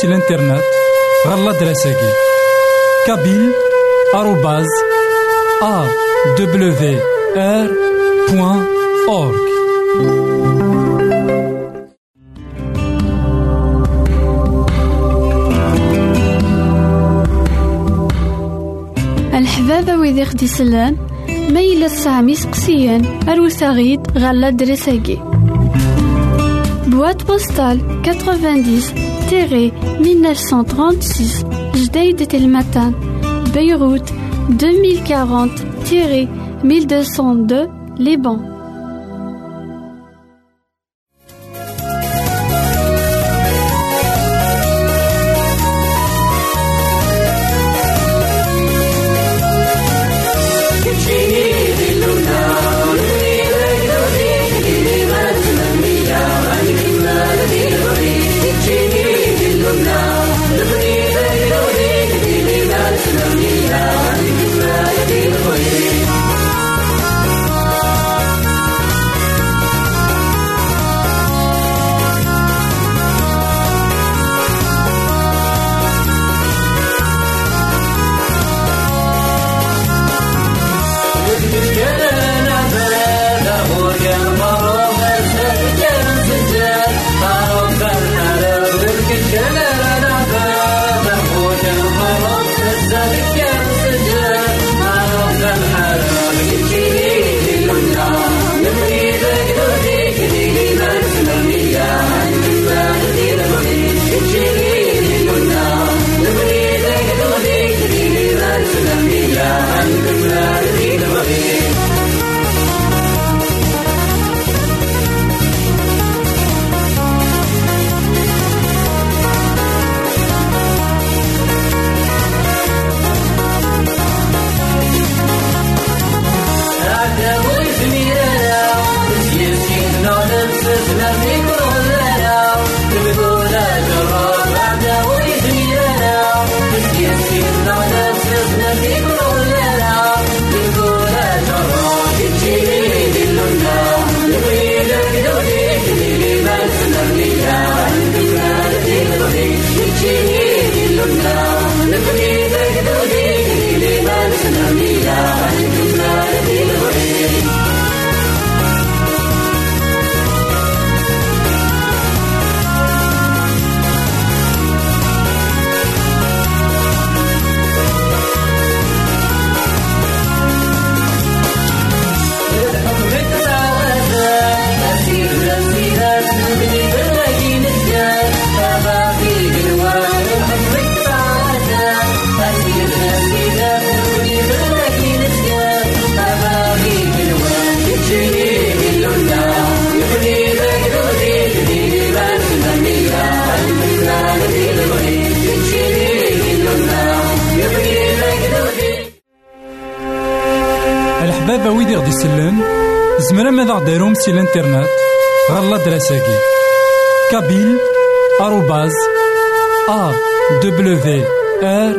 غديرهم سي الانترنت غالا دراساكي كابيل آروباز أ دبليو آر بوان أورك الحبابة ويدي خدي سلان ما يلا سامي سقسيان أروساغيد غالا دراساكي Boîte 1936 Jdeid de Matan, Beyrouth 2040-1202 Liban. ماذا غديرهم سي الانترنت غالا دراساكي كابيل آروباز أ دبليو آر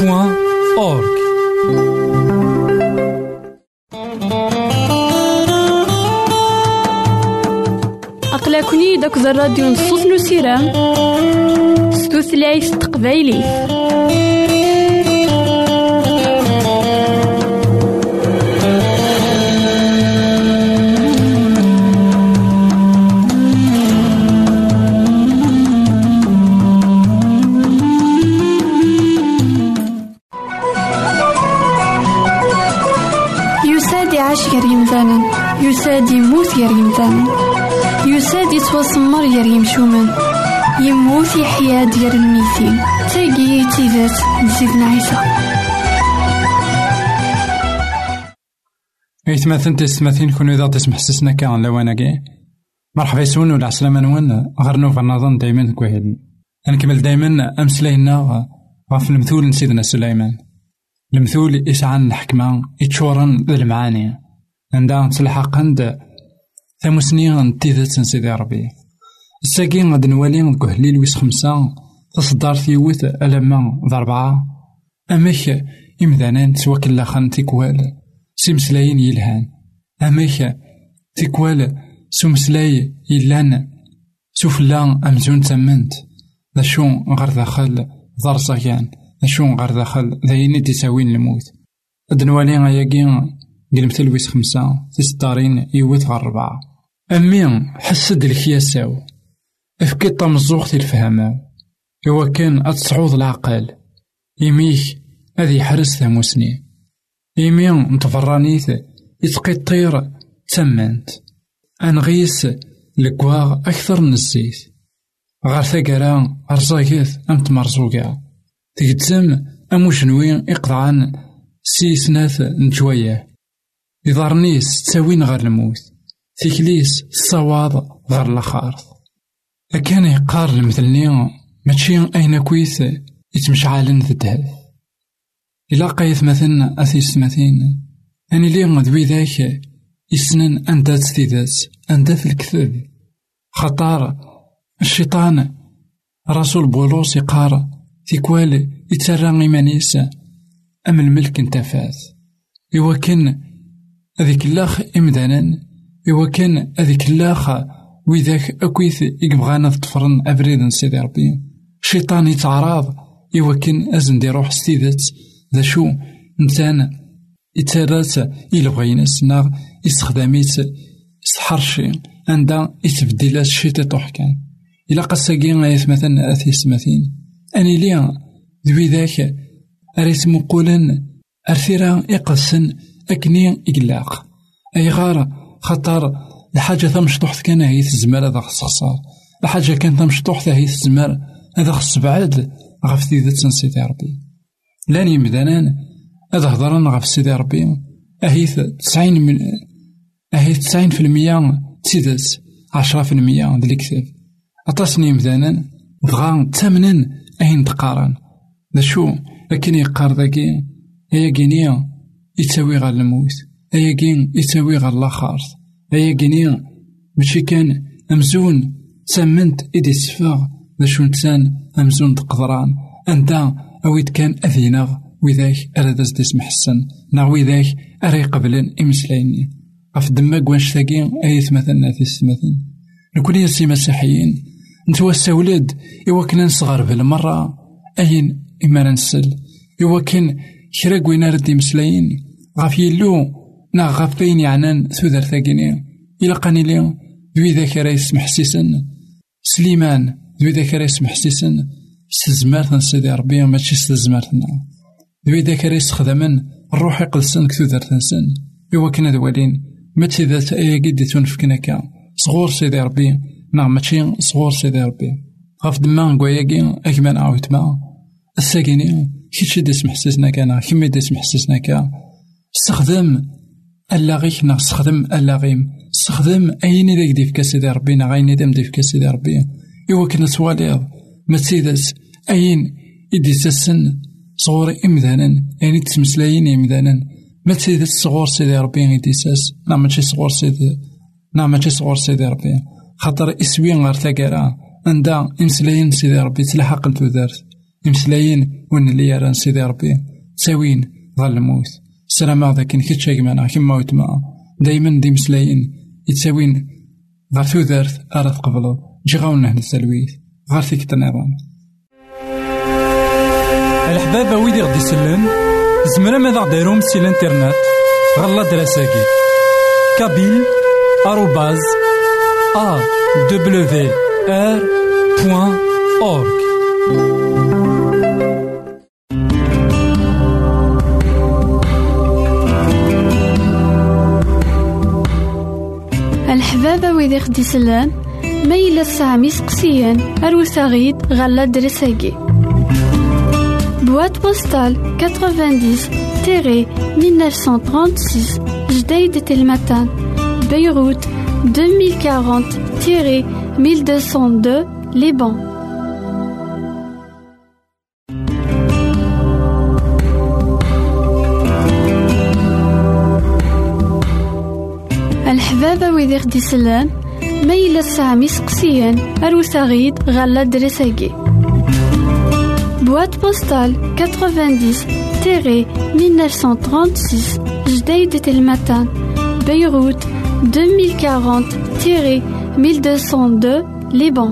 بوان أورك أقلكني داك الراديو نصوص نسيرام ستوثلايف تقبايلي غير يمثالا يساد يموت غير يمثالا يساد يتوسمر غير يمشومان يموت يحيا ديال الميتين. تاقي تيزات نسيتنا عيسى إيتماثن تستماثين كون إذا تسمح سسنا كان لوانا كي مرحبا يسون ولا عسلامة نوان غير نوفا نظن دايما كوهيل. نكمل دايما أمسلينا غاف المثول سيدنا سليمان. المثول يسعى الحكمة. يتشورن ذا المعاني عندها تلحق عند ثمسنين تيذت سيدي ربي. الساقين غاد نوالي نكهليل ويس خمسة تصدر ثيوت ألما ضربعة. أماك إمذانان كلا خان تيكوال سيمسلاين يلهان. أماك تيكوال سمسلاي يلان سفلا أمزون تمنت ذا شو غير داخل ضر صيان ذا شو غير داخل ذايني تساوين الموت أدنوالي غاياكي قلمت الويس خمسة تستارين يوت غير ربعة أمي حسد الكياساو. أفكي طمزوغ الفهمة إوا كان أتصعود العقل. يميك أذي حرس ثموسني يمي نتفرانيث الطير تمنت أنغيس لكواغ أكثر من الزيت. غار ثقرا أرزاكيث أم تمرزوكا تقدم أم وشنوين إقطعان سيسناث نجوية يضارنيس تساوين غير الموت تيكليس الصواد غير الخارث أكان يقار المثلني ماشي أين كويس يتمشعلن ذا الدهب إلا قايث مثلا أثيس مثين أني لي ذوي ذاك يسنن أندات ستيدات أندات الكذب خطار الشيطان رسول بولوس يقار تيكوال يتسرى إيمانيس أم الملك انتفات إوا كان هذيك اللاخ إمدانا إوا كان هذيك اللاخ ويذاك أكويث يبغانا تفرن أبريد سيدي ربي. الشيطان يتعراض. إوا كان أزن دي روح ستيدات. ذا شو نتانا يترات إلا بغيناس ناغ يستخدميت سحرشي. عندها يتبديلات شي تطوح كان. إلا قصاقي غايث مثلا أثيس مثين أني ليا ذوي ذاك أريت مقولا أرثيرا إقسن أكني إقلاق. أي غار خطر. الحاجة ثمشطوح كان هي تزمر هذا خصصار الحاجة كان ثمشطوح هي تزمر هذا خص بعد. غف ذات سيدي ربي. لاني يمدانان هذا هضران غف سيدي ربي. أهيث تسعين من أهيث تسعين في المية تسيدس. عشرة في المية د الكتاب. أطاسني يمدانان بغا تامنن أين تقارن ذا شو؟ لكن يقار ذاكي هي كينيا يتساوي غير الموت هي كين يتساوي غير هي كينيا ماشي كان أمزون تسمنت إدي سفاغ ذا شو نتسان أمزون تقدران. أنت أويت كان أذيناغ. وذاك أراد ديس محسن نا وذاك أري قبلن إمسلايني غف دماغ وانش تاقي أيث مثلا في السماثين نكون يسي مسيحيين. نتوسا ولاد إوا كنا نصغر بالمرة. أين إما نسل إوا كان كرا كوين رد يمسلاين غف يلو نا غف بين يعنان ثودر ثاقيني. إلا قاني لي ذوي ذاك رايس محسسن سليمان ذوي ذاك رايس محسسن ستزمارت سيدي ربي ماشي ستزمارتنا ذوي ذاك رايس خدمن الروح يقلسن كثودر تنسن إوا كنا دوالين ماشي ذات أيا قد تنفكنا كا. صغور سيدي ربي نا ماشي صغور سيدي ربي. غاف دما نقوياكي أكمان عاوت ما. الساكيني كيتشي ديس محسسنا كان كيما ديس محسسنا كا استخدم ألاغيك نا استخدم ألاغيم استخدم أين ديك ديف كاسيدي ربي نا غاين ديم ديف كاسيدي ربي إوا كنا سواليض ما تسيدس أين إدي سسن صغور إمذانا أين تسمسلاين إمذانا ما تسيدس صغور سيدي ربي إدي ساس نا ماشي صغور سيدي نا ماشي صغور سيدي ربي خاطر إسوين غير ثقرا عندها إمسلاين سيدي ربي تلحق التودارت إمسلاين وين اللي يران سيدي ربي. تساوين ظل الموت السلام ذاك كيتش معنا كيما ويتما دايما دي مسلاين يتساوين غير تودارت أرى تقبلو جي غاونا هنا السلويت. غير فيك تنظام الحبابة ويدي غدي يسلن زمرا ماذا غديرهم سي الانترنت؟ غالا دراساكي. كابيل آروباز أ دبليو آر بوان أورك الحبابة ويدي خدي سلان ما يلا سامي سقسيان أروساغيد غالا درساكي Boîte postale 90-1936 Jdeï Telmatan Beyrouth 2040-1202 Liban بابا ويدي خدي سلان ما يلا سامي سقسيان أروت غيد غالا دريساكي. Boîte postale 90-1936 Jdeï de Telmatan Beyrouth 2040-1202 Liban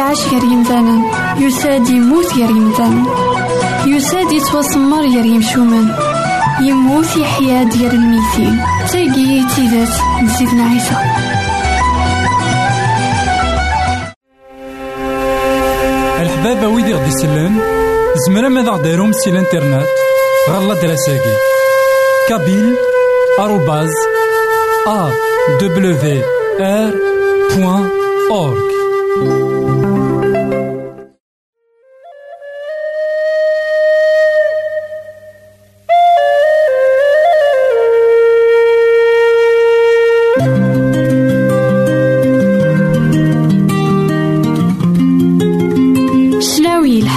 يعيش غير يمثالا يساد يموت غير يمثالا يساد يتوسمر غير يمشومان يموت يحيا ديال الميتين تاقي تيدات نسيتنا عيسى. الحبابة ويدي غدي يسلم زمرا ماذا غديرهم سي الانترنت غالا دراساكي كابيل آروباز أ دبليو آر بوان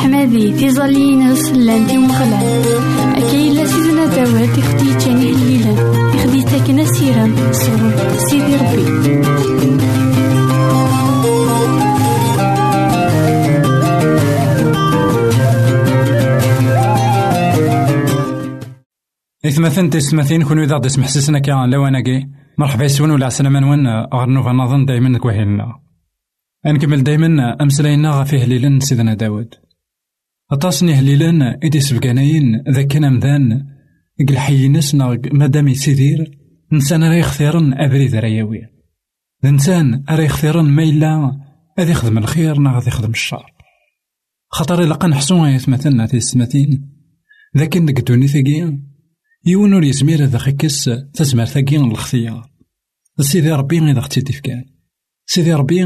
أورك شلاوي الحمادي في زالينس لانتي مغلان أكاين سيدنا داوود يخدي تاني الليلة يخدي تاكنا سيرام سرور سيدي ربي. إثمثن تسمثين كون إذا دس محسسنا كان لو أنا كي. مرحبا يسون ولا عسلامة نون غير نوفا نظن دايما كوهيلنا نكمل دايما أمسلاينا غفيه ليلن سيدنا داود أطاسني هليلن إدي سبقاناين ذاك مذان قل حينس مادام يسيدير إنسان راه يختارن أبريد رياوي. الإنسان راه يختارن ما إلا غادي يخدم الخير نا غادي يخدم الشر. خاطر إلا قنحسو يتمثلنا تيسمتين لكن ديك الدنيا يون ور يزمير هذا خكس تزمر ثاقي الخثيار سيدي ربي إذا أختي تفكان. سيدي ربي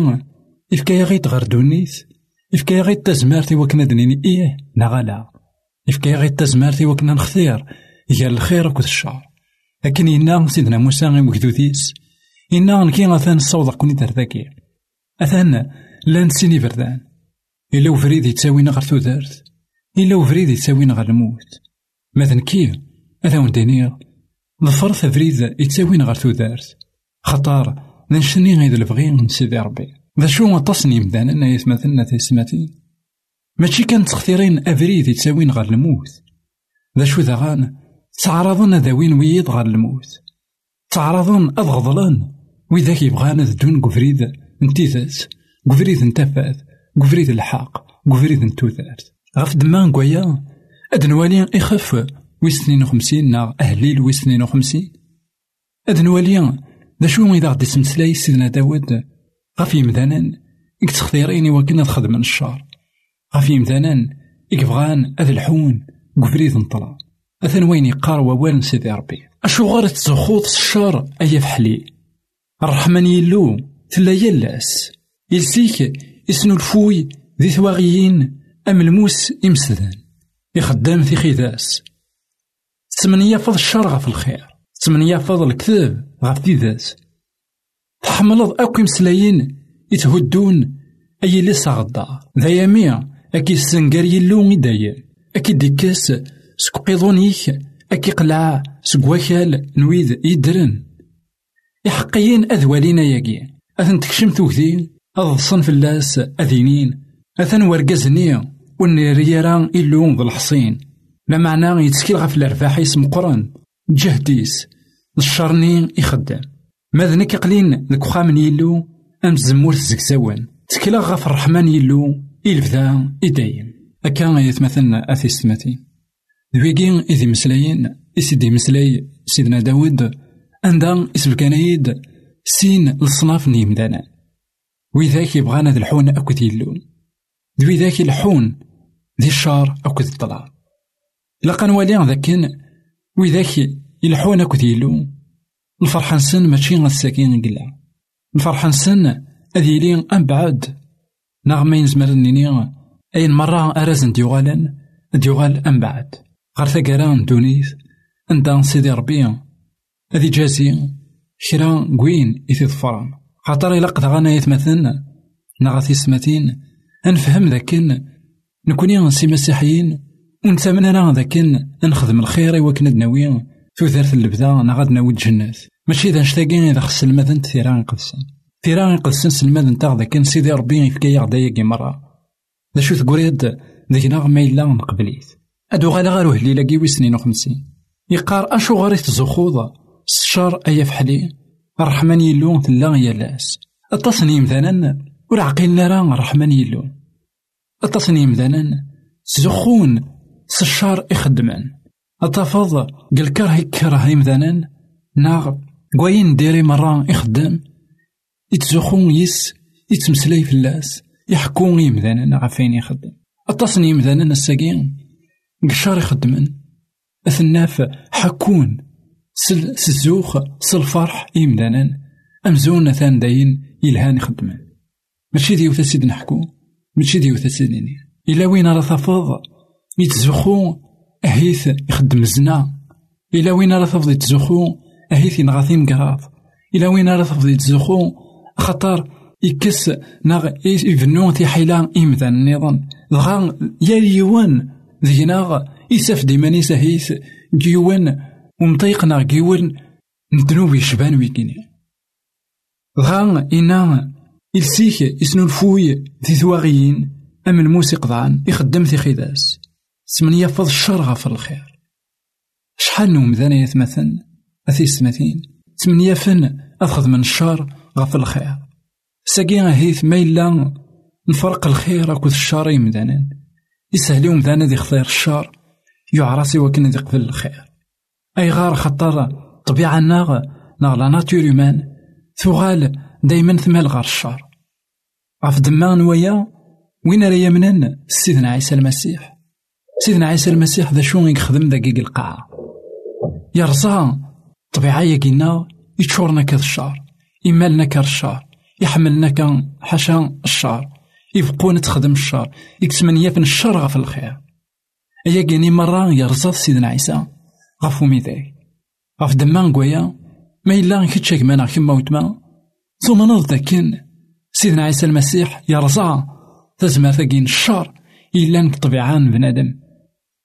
يفكا غي تغير دونيت يفكا غي تزمارتي وكنا دنيني. إيه نغالا يفكا غي تزمارتي وكنا نختير. يا الخير وكذ الشر لكن إنا سيدنا موسى غي مكدوديس إنا نكي غثان الصوض كوني دار ذاكي أثان لا نسيني بردان إلا وفريد يتساوينا غير تودرت إلا وفريد يتساوينا غير الموت. مثلا كيف؟ هذا وندينير ظفر ثفريد يتساوينا غير تودرت خطار نشني غيد البغي من سيدي ربي. ذا شو تصني مدان؟ أنا يثمثلنا تيسماتين ماشي كان تختيرين أفريد يتساوين غير الموت. ذا شو ذا غان؟ تعرضن ذاوين ويد غير الموت. تعرضن أضغضلن. وإذا يبغانا ذدون قفريد انتيثات قفريد انتفات قفريد الحق قفريد انتوثات غف دمان قويا أد نوالي إخف ويس اثنين وخمسين نا أهليل ويس اثنين وخمسين. أد نوالي ذا شو إذا غدي سيدنا داود؟ غف يمدانان إك وكنا تخدم من الشار غف يمدانان إك بغان أذ الحون قفريد نطلع. أثن وين يقار ووال سيدي ربي. أشو غار تزخوط الشر أيا فحلي؟ الرحمن يلو تلا يلاس يلسيك يسنو الفوي ذي ثواغيين أم الموس إمسدان يخدام في خيداس. تمن يافض الشر غف الخير. تمن يافض الكذب غف ديداس تحملض أكو مسلايين يتهدون أي لسا غدا ذا يميع أكي السنقر يلو دايم أكي ديكاس سكوقيضونيك أكي قلع سكواكال نويد يدرن. يحقيين أذوالين ياقي أثن تكشم توكذين أض صنف اللاس أذينين. أثن ورقزني والنيريرا إلو ذو الحصين لا معنى يتسكيل غف الأرباح يسم قران جهديس الشرني يخدم. ماذا نك قلين ذك خامن يلو؟ أم زمور تزكزوان تكلا غف الرحمن يلو إلفذا إدايم أكا يتمثلنا أثيستماتي ذويقين إذي مسلايين إسيدي مسلاي سيدنا داود. عندها إسبكانيد سين الصناف نيمدانا وذاك يبغانا ذي الحون أكد يلون ذوي ذاك الحون ذي الشار أكد الطلع لقا نوالي ذاكن وذاك يلحون أكد يلون الفرحان سن ماشي الساكين قلا الفرحان سن أذي لين أم بعد نغمين زمر نيني أين مرة أرازن ديوغالن ديوغال أم بعد غير ثقران دونيث عندها سيدي ربي. هذي جازي كرا قوين إثي ظفران. خاطر إلا قد غانا يتمثلنا نغاثي سماتين أنفهم ذاكن نكوني نسي مسيحيين ونتمنى ذاكن نخدم الخير وكنا دناوي ثوثرت البدا نغاد ناوي الجنات ماشي إذا نشتاقين إذا خص المذن ثيران قدسن ثيران قدسن سلمذن تاع ذاكن سيدي ربي يفكا غدايا مرة. ذا شو تقوليد ذيك ما إلا نقبليت أدو غالا غير وهلي لاقي سنين وخمسين. يقار أشو غاري تزخوض الشر أيا فحلي؟ الرحمن يلو تلا يا لاس. التصني مثلا ور عقلنا راه الرحمن يلو أتصني مدانا سزخون سشار إخدمان. أتفض قال كره يكره يمدانا ناغ. قوين ديري مرة إخدم يتزخون يس. يتمسلي فلاس يحكون يمدانا غفين يخدم أتصني يمدانا الساقين. قشار يخدمن أثناف حكون. سل سزوخ سل فرح يمدانا أمزون ثان داين. يلهان يخدمن ماشي ديوثا سيد نحكو؟ ماشي ديوثا سيدني إلا وين راه تفض يتزخو أهيث يخدم الزنا. إلا وين راه تفض يتزخو؟ أهيث ينغاثي مقراض إلا وين راه تفض يتزخو؟ خطر يكس ناغ يفنو تي حيلا إمذا النظام. دغا يا يوان ذينا يساف ديما هيث جيوان ومطيقنا جيوان ندنوب يشبان ويكيني. دغا إنا إلسيك يسنو الفوي ذي ثواغيين. أم الموسيق ضعان يخدم في خداس سمن يفض الشر غفر الخير. شحال نوم ذانا يثمثن أثي سمثين سمن يفن أخذ من الشر غفر الخير. ساقي هيث ما نفرق الخير أكو الشر يمدانا يسهلي ومدانا ذي خطير الشر يعراسي وكن ذي قبل الخير. أي غار خطر طبيعة ناغ ناغ لا ناتور يومان. ثغال دايما ثمال غار الشر. غف دما نويا وين راه يمنن سيدنا عيسى المسيح. سيدنا عيسى المسيح ذا شو يخدم دقيق القاعة يرزا طبيعة يقينا يتشورنا كذا الشر يمالنا كر الشر يحملنا كان حاشا الشر يبقون تخدم الشر يكسمن يفن الشر غف الخير. أيا كيني مرة يرزا سيدنا عيسى غف ميداي غف دما قويا ما إلا كتشاك مانا كيما وتما ثم نض داكن سيدنا عيسى المسيح يرزا تزمار ثقين الشر إلا طبيعان بنادم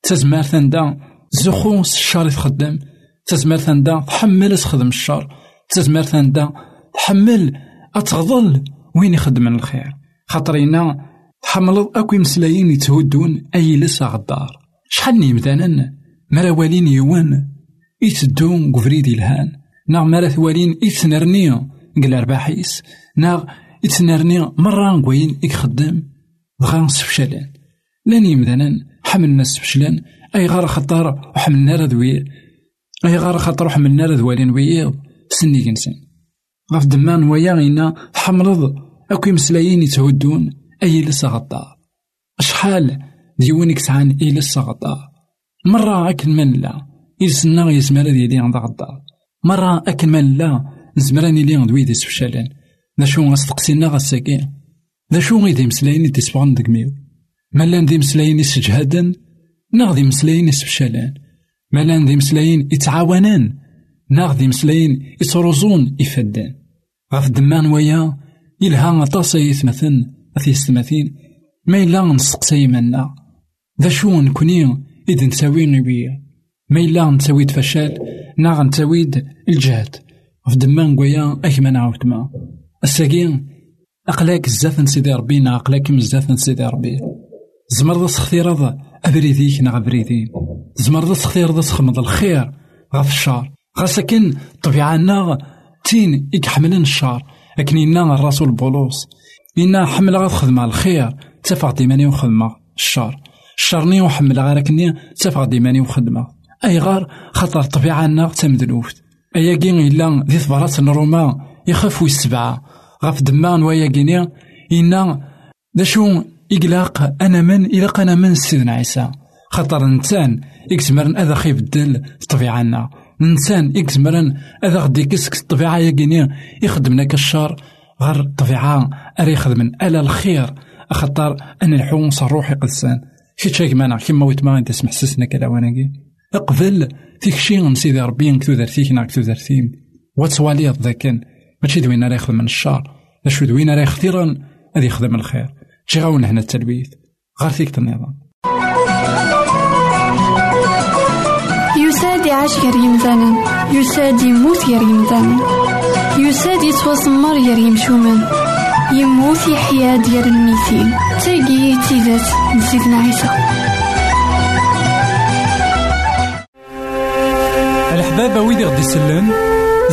تزمار ثندا زخوس الشر يتخدم. تزمار ثندا تحمل تخدم الشر تزمار ثندا تحمل أتغضل وين يخدم الخير. خاطرينا تحمل أكو مسلايين يتهدون أي لسا غدار. شحال نيمدانا مرا والين يوان؟ يتدون قفريد الهان ناغ مرا ثوالين يتنرني قل أرباحيس ناغ يتنرني مرة نقوين يخدم. بغا نسفشلان لأن يمدانا حملنا سفشلان أي غار خطار وحملنا رذوي أي غار خطر وحملنا رذوالين ويض سني كنسن غف دمان ويا غينا حمرض أكو مسلايين يتهدون. أي لسا غطا أشحال ديونك سعان أي لسا غطا مرة أكل من لا. يسنا ذي لي عند غطا مرة أكل من لا. نزمراني لي عند ويدي سفشلان ذا شو غاستقسينا غاساكي ذا شو غيدي مسلايين يتسبغن دقميو. مالان دي مسلايين يسجهدن ناغ دي مسلايين يسفشلان مالان دي مسلايين يتعاونان ناغ دي مسلايين يتروزون يفدان. غف دمان ويا يلها أطاس يثمثن أثي يستمثين ما إلا نسقسي منا ذا شو نكوني إذ نساوي نبيا ما إلا نساوي فشل ناغ نساويد الجهد. غف دمان ويا أكما نعاوتما الساقين أقلاك الزاف سيدي ربي أقلاك بزاف سيدي ربي. زمر تسختيرض أبريديك نا أبريدين زمر تسختيرض تخمض الخير. غف الشار. غاسكن طبيعة ناغ تين يكحملن الشار. لكن إنا الرسول بولوس. إنا حمل غا خدمة الخير. تفق ديماني وخدمة الشر الشرني وحمل غا لكني تفق ديماني وخدمة. أي غار خطر ناغ تمدلوفت. كين إلا ذي ثبرات الروما يخاف السبعة غف دمان ويا كيني إنا. ذا شو إقلاق أنا من إلاق أنا من سيدنا عيسى. خاطر إنسان يكزمرن أذا خيب الدل الطبيعة نا إنسان يكزمرن أذا غدي كسك الطبيعة يقيني يخدمنا كالشر. غير الطبيعة أري يخدمن ألا الخير. أخطر أن الحون صروحي قدسان كي مانا كيما ويت ما انت سمح سسنا كلا واناكي اقبل فيك شي سيدي ربي كتو درتيك ناك كتو درتيم واتسواليض ذاكن ماشي دوين راه يخدم من الشر اشو دوين راه خطيرا هذا يخدم الخير. شي غاون هنا التلبيث غير فيك النظام يساد يعيش غير يمثالا يساد يموت غير يمثالا يساد يتوسمر غير يمشومان يموت يحيا ديال الميتين تاقي تيزات نسيتنا عيسى. الحبابة ويدي غدي يسلن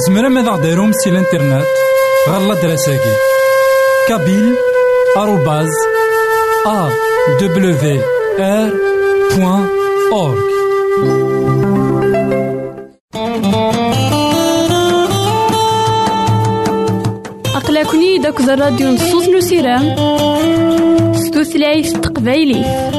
زمرا ماذا غديرهم سي الانترنت. غالا دراساكي. كابيل آروباز أورك أقلكني داك الراديو نصوص نسيرام ستوثلايف تقبايليه